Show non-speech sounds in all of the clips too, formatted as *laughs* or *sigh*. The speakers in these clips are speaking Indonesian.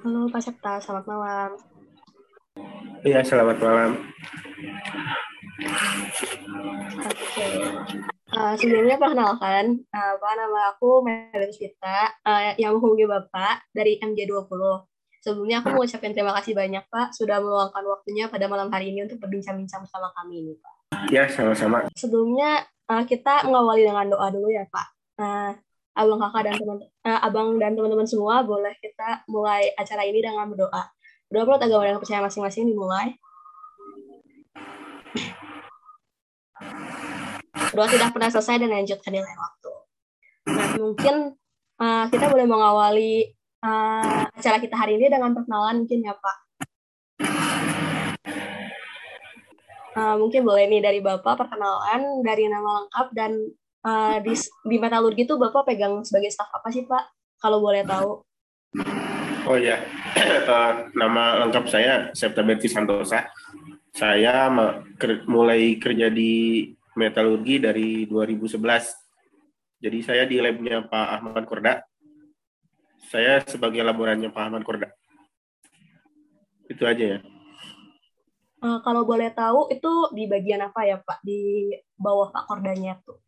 Halo Pak Septa, selamat malam. Iya, selamat malam. Oke. Uh, sebelumnya perkenalkan, uh, Pak nama aku Merit Vita, uh, yang menghubungi Bapak dari MJ20. Sebelumnya aku mau ucapin terima kasih banyak Pak sudah meluangkan waktunya pada malam hari ini untuk berbincang-bincang bersama kami ini Pak. Ya, sama-sama. Sebelumnya uh, kita mengawali dengan doa dulu ya Pak. Uh, abang kakak dan teman uh, abang dan teman-teman semua boleh kita mulai acara ini dengan berdoa. Berdoa menurut agama dan percaya masing-masing dimulai. Doa tidak pernah selesai dan lanjutkan di lain waktu. Nah, mungkin uh, kita boleh mengawali uh, acara kita hari ini dengan perkenalan mungkin ya Pak. Uh, mungkin boleh nih dari Bapak perkenalan dari nama lengkap dan uh, di, di metalurgi itu Bapak pegang sebagai staf apa sih Pak? Kalau boleh tahu. Oh ya, uh, *clears throat* nama lengkap saya Septa Berti Santosa. Saya mulai kerja di metalurgi dari 2011. Jadi saya di labnya Pak Ahmad Korda. Saya sebagai laborannya Pak Ahmad Korda. Itu aja ya. Uh, kalau boleh tahu itu di bagian apa ya Pak? Di bawah Pak Kordanya tuh?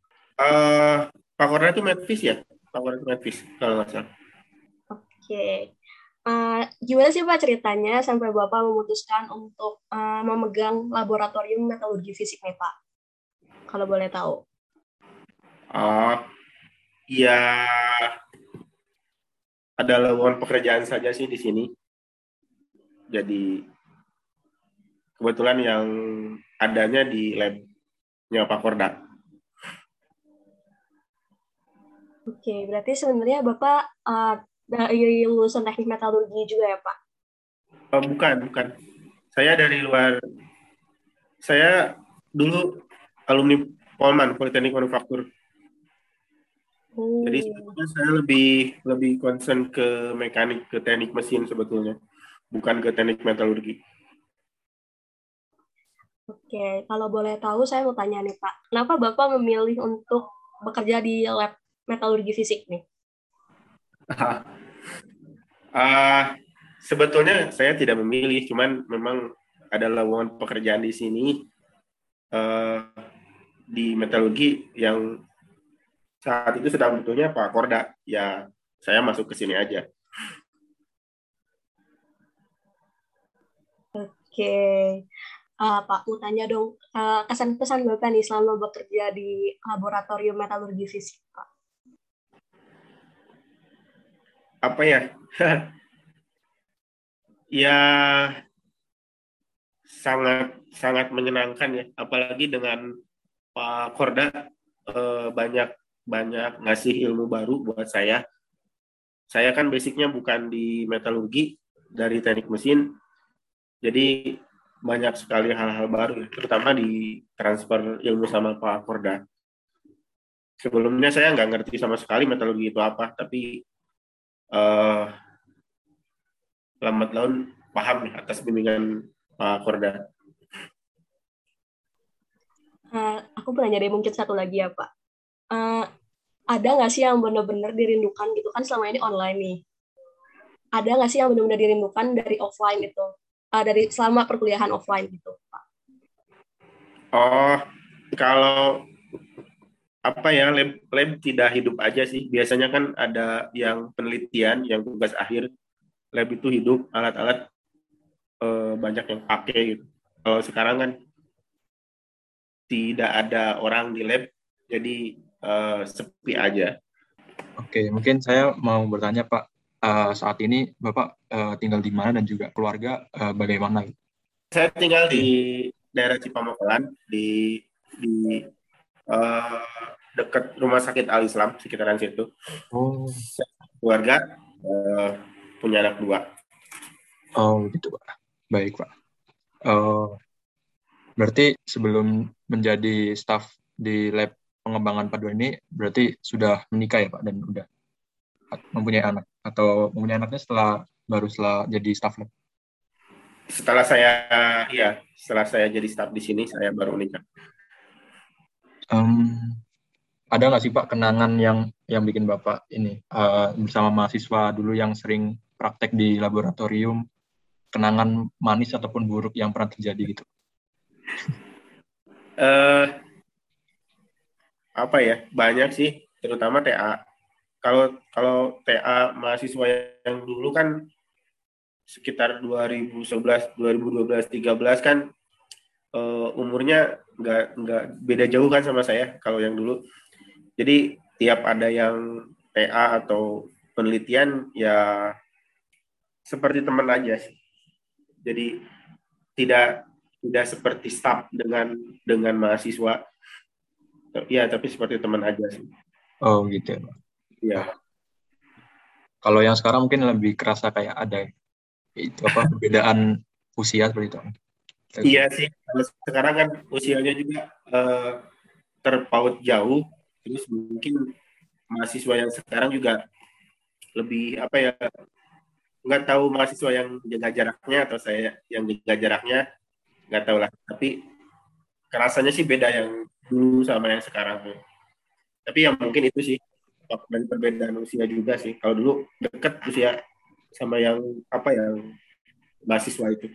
Uh, Pak Korda itu medvis ya? Pak Korda itu medvis kalau nggak salah. Oke. Okay. Uh, gimana sih Pak ceritanya sampai Bapak memutuskan untuk uh, memegang laboratorium metalurgi fisik nih Pak? Kalau boleh tahu. Uh, ya ada lowongan pekerjaan saja sih di sini. Jadi kebetulan yang adanya di labnya Pak Korda. Oke, berarti sebenarnya Bapak uh, dari lulusan teknik metalurgi juga ya Pak? Uh, bukan, bukan. Saya dari luar. Saya dulu alumni Polman, Politeknik Manufaktur. Hmm. Jadi sebetulnya saya lebih lebih concern ke mekanik, ke teknik mesin sebetulnya, bukan ke teknik metalurgi. Oke, kalau boleh tahu saya mau tanya nih Pak, kenapa Bapak memilih untuk bekerja di lab metalurgi fisik nih? uh, *laughs* sebetulnya saya tidak memilih, cuman memang ada lowongan pekerjaan di sini uh, di metalurgi yang saat itu sedang butuhnya Pak Korda. Ya, saya masuk ke sini aja. Oke uh, Pak, mau tanya dong, uh, kesan-pesan Bapak nih selama bekerja di laboratorium metalurgi fisik, Pak. Apa ya? *laughs* ya sangat sangat menyenangkan ya, apalagi dengan Pak Korda uh, banyak banyak ngasih ilmu baru buat saya. Saya kan basicnya bukan di metalurgi, dari teknik mesin. Jadi banyak sekali hal-hal baru, terutama di transfer ilmu sama Pak Korda. Sebelumnya saya nggak ngerti sama sekali metalurgi itu apa, tapi uh, lambat laun paham nih atas bimbingan Pak Korda. Uh, aku pernah jadi mungkin satu lagi ya Pak. Uh, ada nggak sih yang benar-benar dirindukan gitu kan selama ini online nih? Ada nggak sih yang benar-benar dirindukan dari offline itu? uh, dari selama perkuliahan offline gitu Pak? Oh, kalau apa ya lab, lab tidak hidup aja sih. Biasanya kan ada yang penelitian, yang tugas akhir lab itu hidup, alat-alat uh, banyak yang pakai gitu. Kalau sekarang kan tidak ada orang di lab, jadi uh, sepi aja. Oke, mungkin saya mau bertanya Pak, uh, saat ini Bapak uh, tinggal di mana dan juga keluarga uh, bagaimana? Saya tinggal di daerah Cipamokelan di di uh, dekat rumah sakit Al Islam sekitaran situ. Oh. Keluarga uh, punya anak dua. Oh gitu pak. Baik pak. Uh, berarti sebelum menjadi staff di lab pengembangan paduan ini berarti sudah menikah ya pak dan udah mempunyai anak atau mempunyai anaknya setelah baru setelah jadi staff lab? Setelah saya, iya, setelah saya jadi staff di sini, saya baru menikah. Um, ada nggak sih Pak kenangan yang yang bikin Bapak ini uh, bersama mahasiswa dulu yang sering praktek di laboratorium, kenangan manis ataupun buruk yang pernah terjadi gitu? Uh, *laughs* apa ya banyak sih terutama TA kalau kalau TA mahasiswa yang dulu kan sekitar 2011 2012 13 kan uh, umurnya nggak nggak beda jauh kan sama saya kalau yang dulu. Jadi tiap ada yang TA atau penelitian ya seperti teman aja sih. Jadi tidak tidak seperti staff dengan dengan mahasiswa. Ya tapi seperti teman aja sih. Oh gitu ya kalau yang sekarang mungkin lebih kerasa kayak ada itu apa perbedaan usia seperti itu. Iya sih sekarang kan usianya juga uh, terpaut jauh. Terus mungkin mahasiswa yang sekarang juga lebih apa ya nggak tahu mahasiswa yang jaga jaraknya atau saya yang jaga jaraknya nggak tahu lah. Tapi kerasanya sih beda yang dulu sama yang sekarang. Tapi yang mungkin itu sih dan perbedaan usia juga sih. Kalau dulu deket usia sama yang apa yang mahasiswa itu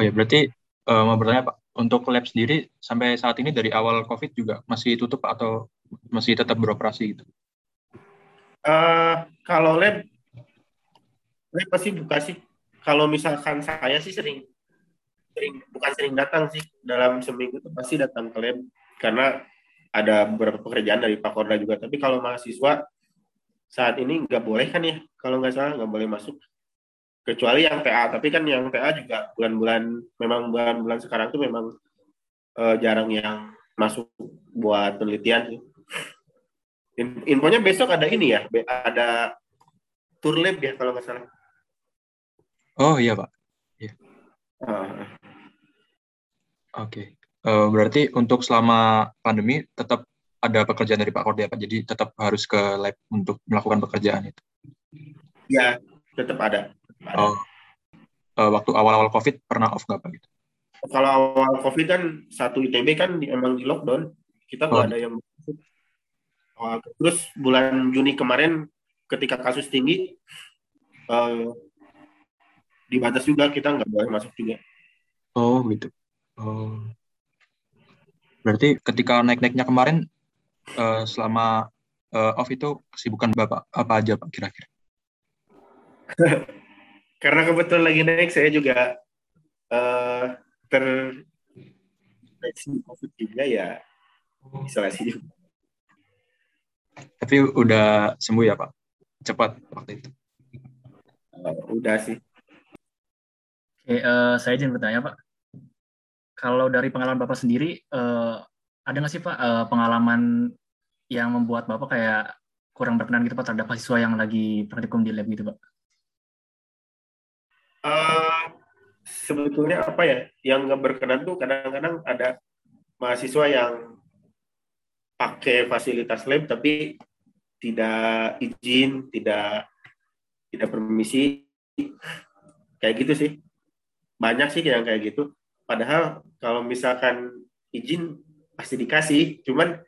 oh ya berarti uh, mau bertanya pak untuk lab sendiri sampai saat ini dari awal covid juga masih tutup atau masih tetap beroperasi gitu? Uh, kalau lab lab pasti buka sih. Kalau misalkan saya sih sering sering bukan sering datang sih. Dalam seminggu itu pasti datang ke lab karena ada beberapa pekerjaan dari Pak Korda juga. Tapi kalau mahasiswa saat ini nggak boleh kan ya? Kalau nggak salah nggak boleh masuk kecuali yang TA tapi kan yang TA juga bulan-bulan memang bulan-bulan sekarang tuh memang uh, jarang yang masuk buat penelitian sih infonya besok ada ini ya ada tour lab ya kalau nggak salah oh iya pak iya. Uh, Oke, okay. uh, eh, berarti untuk selama pandemi tetap ada pekerjaan dari Pak Kordia, Pak. Jadi tetap harus ke lab untuk melakukan pekerjaan itu. Ya, tetap ada. Oh, uh, waktu awal-awal COVID pernah off nggak Pak? Gitu? Kalau awal COVID kan satu ITB kan emang di lockdown, kita nggak oh. ada yang Terus bulan Juni kemarin ketika kasus tinggi, uh, dibatas juga kita nggak boleh masuk juga. Oh gitu. Oh. Berarti ketika naik-naiknya kemarin uh, selama uh, off itu kesibukan Bapak apa aja Pak kira-kira? *laughs* Karena kebetulan lagi naik saya juga uh, terinfeksi COVID juga ya isolasi juga. Tapi udah sembuh ya Pak? Cepat waktu itu? Uh, udah sih. Oke, uh, saya izin bertanya Pak kalau dari pengalaman Bapak sendiri, uh, ada nggak sih Pak uh, pengalaman yang membuat Bapak kayak kurang berkenan gitu Pak terhadap mahasiswa yang lagi praktikum di lab gitu Pak? Uh, sebetulnya apa ya, yang nggak berkenan tuh kadang-kadang ada mahasiswa yang pakai fasilitas lab tapi tidak izin, tidak tidak permisi, kayak gitu sih. Banyak sih yang kayak gitu. Padahal kalau misalkan izin pasti dikasih, cuman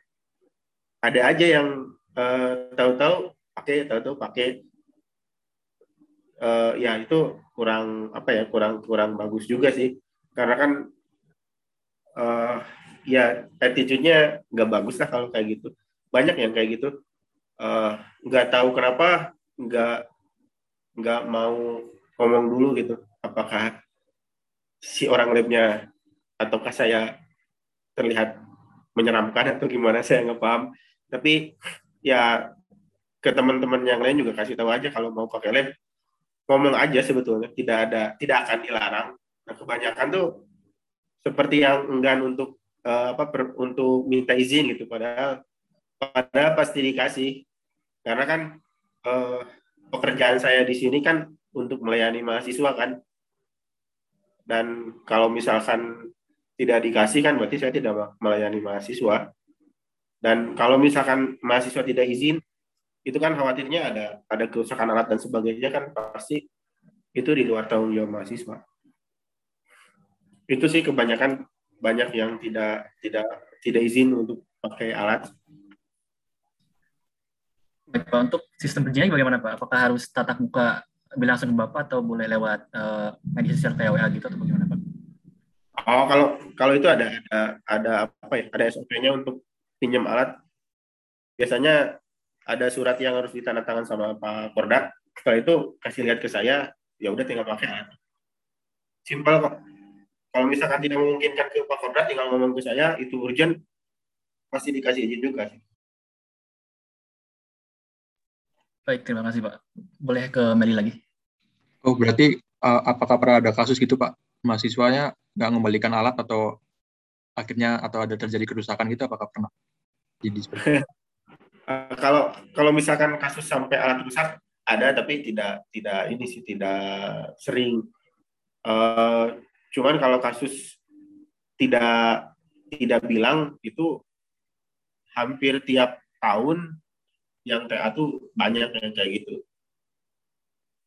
ada aja yang uh, tahu-tahu pakai, tahu-tahu pakai. Uh, ya itu kurang apa ya, kurang kurang bagus juga sih. Karena kan uh, ya attitude-nya nggak bagus lah kalau kayak gitu. Banyak yang kayak gitu. nggak uh, tahu kenapa nggak nggak mau ngomong dulu gitu. Apakah si orang labnya ataukah saya terlihat menyeramkan atau gimana saya nggak paham tapi ya ke teman-teman yang lain juga kasih tahu aja kalau mau pakai lab ngomong aja sebetulnya tidak ada tidak akan dilarang. Nah kebanyakan tuh seperti yang enggan untuk uh, apa per, untuk minta izin gitu padahal padahal pasti dikasih. Karena kan uh, pekerjaan saya di sini kan untuk melayani mahasiswa kan. Dan kalau misalkan tidak dikasih kan berarti saya tidak melayani mahasiswa. Dan kalau misalkan mahasiswa tidak izin itu kan khawatirnya ada ada kerusakan alat dan sebagainya kan pasti itu di luar tanggung jawab mahasiswa itu sih kebanyakan banyak yang tidak tidak tidak izin untuk pakai alat Baik, Pak. Untuk sistem kerjanya bagaimana Pak? Apakah harus tatap muka langsung ke Bapak atau boleh lewat uh, media sosial kayak WA gitu atau bagaimana Pak? Oh, kalau kalau itu ada ada ada apa ya? Ada SOP-nya untuk pinjam alat. Biasanya ada surat yang harus ditandatangan sama Pak Korda. Setelah itu kasih lihat ke saya, ya udah tinggal pakai alat. Simpel kok. Kalau misalkan tidak memungkinkan ke Pak Korda, tinggal ngomong ke saya, itu urgent, pasti dikasih izin juga sih. Baik, terima kasih Pak. Boleh ke Meli lagi? Oh, berarti uh, apakah pernah ada kasus gitu Pak? Mahasiswanya nggak mengembalikan alat atau akhirnya atau ada terjadi kerusakan gitu apakah pernah? Jadi *laughs* uh, kalau kalau misalkan kasus sampai alat rusak ada tapi tidak tidak ini sih tidak sering. Uh, cuman kalau kasus tidak tidak bilang itu hampir tiap tahun yang TA tuh banyak yang kayak gitu.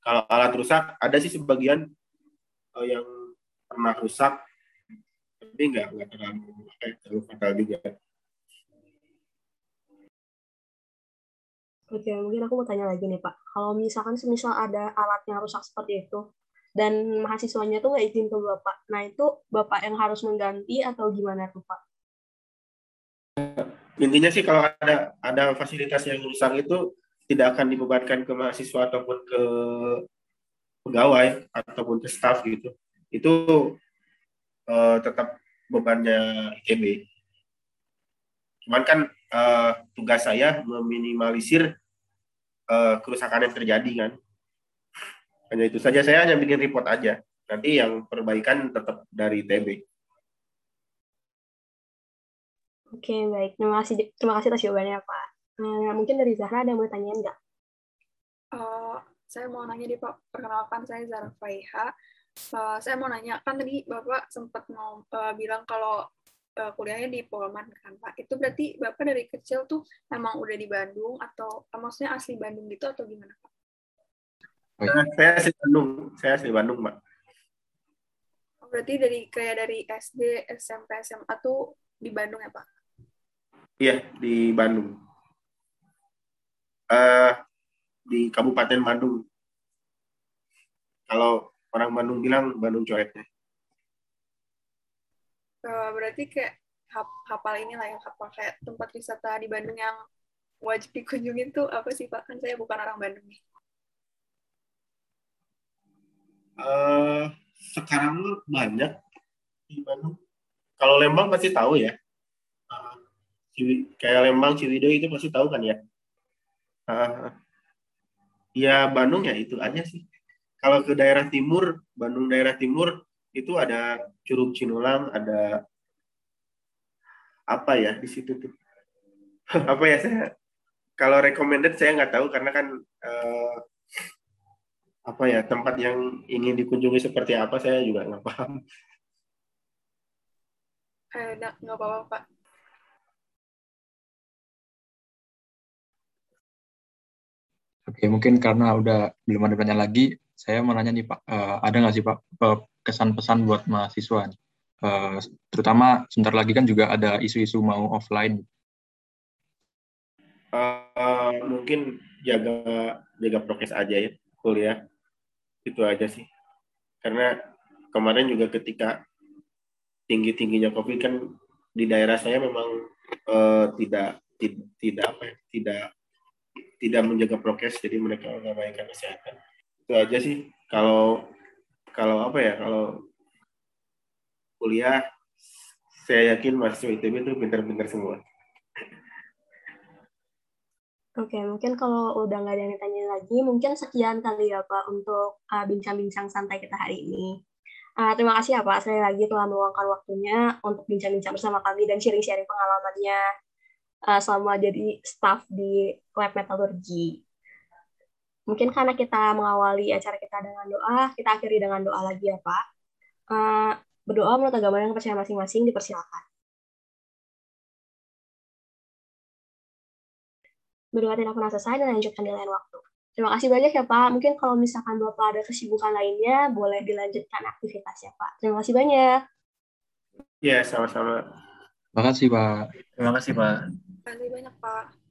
Kalau alat rusak, ada sih sebagian uh, yang pernah rusak, tapi nggak nggak terlalu eh, terlalu fatal juga. Oke, mungkin aku mau tanya lagi nih Pak. Kalau misalkan semisal ada alat yang rusak seperti itu, dan mahasiswanya tuh nggak izin ke Bapak, nah itu Bapak yang harus mengganti atau gimana tuh Pak? intinya sih kalau ada ada fasilitas yang rusak itu tidak akan dibebankan ke mahasiswa ataupun ke pegawai ataupun ke staff gitu itu uh, tetap bebannya ITB cuman kan uh, tugas saya meminimalisir uh, kerusakan yang terjadi kan hanya itu saja saya hanya bikin report aja nanti yang perbaikan tetap dari ITB Oke, baik. Terima kasih, terima kasih atas jawabannya, Pak. Nah, mungkin dari Zahra ada yang mau tanyain nggak? Uh, saya mau nanya di Pak. Perkenalkan, saya Zahra Faiha. Uh, saya mau nanya, kan tadi Bapak sempat mau uh, bilang kalau uh, kuliahnya di Polman, kan Pak? Itu berarti Bapak dari kecil tuh emang udah di Bandung, atau uh, maksudnya asli Bandung gitu, atau gimana, Pak? Saya asli Bandung. Saya asli Bandung, Mbak. Oh, berarti dari kayak dari SD, SMP, SMA tuh di Bandung ya, Pak? Iya, di Bandung. Uh, di Kabupaten Bandung. Kalau orang Bandung bilang Bandung coretnya. Uh, berarti kayak hap hafal inilah yang hafal kayak tempat wisata di Bandung yang wajib dikunjungi tuh apa sih Pak? Kan saya bukan orang Bandung nih. Uh, sekarang banyak di Bandung. Kalau Lembang pasti tahu ya. Uh, kayak Lembang, Ciwidey itu pasti tahu kan ya. Uh, ya Bandung ya itu aja sih. Kalau ke daerah timur, Bandung daerah timur itu ada Curug Cinulang, ada apa ya di situ tuh. *laughs* apa ya saya kalau recommended saya nggak tahu karena kan uh, apa ya tempat yang ingin dikunjungi seperti apa saya juga nggak paham. Eh, nggak apa-apa Pak. Oke, mungkin karena udah belum ada banyak lagi, saya mau nanya nih Pak, uh, ada nggak sih Pak kesan-pesan buat mahasiswa? Uh, terutama sebentar lagi kan juga ada isu-isu mau offline. Uh, mungkin jaga jaga prokes aja ya kuliah itu aja sih karena kemarin juga ketika tinggi tingginya covid kan di daerah saya memang uh, tidak tidak tidak apa ya, tidak tidak menjaga prokes jadi mereka mengabaikan kesehatan itu aja sih kalau kalau apa ya kalau kuliah saya yakin mahasiswa ITB itu pintar-pintar semua. Oke, mungkin kalau udah nggak ada yang ditanya lagi, mungkin sekian kali ya Pak untuk uh, bincang-bincang uh, santai kita hari ini. Uh, terima kasih ya Pak, sekali lagi telah meluangkan waktunya untuk bincang-bincang bersama kami dan sharing-sharing pengalamannya uh, selama jadi staff di lab metalurgi. Mungkin karena kita mengawali acara kita dengan doa, kita akhiri dengan doa lagi ya Pak. Uh, berdoa menurut agama yang percaya masing-masing dipersilakan. Berdoa tidak pernah selesai dan lanjutkan di lain waktu. Terima kasih banyak ya Pak. Mungkin kalau misalkan Bapak ada kesibukan lainnya, boleh dilanjutkan aktivitasnya Pak. Terima kasih banyak. Ya, sama-sama. Terima kasih Pak. Terima kasih Pak. Terima kasih banyak Pak.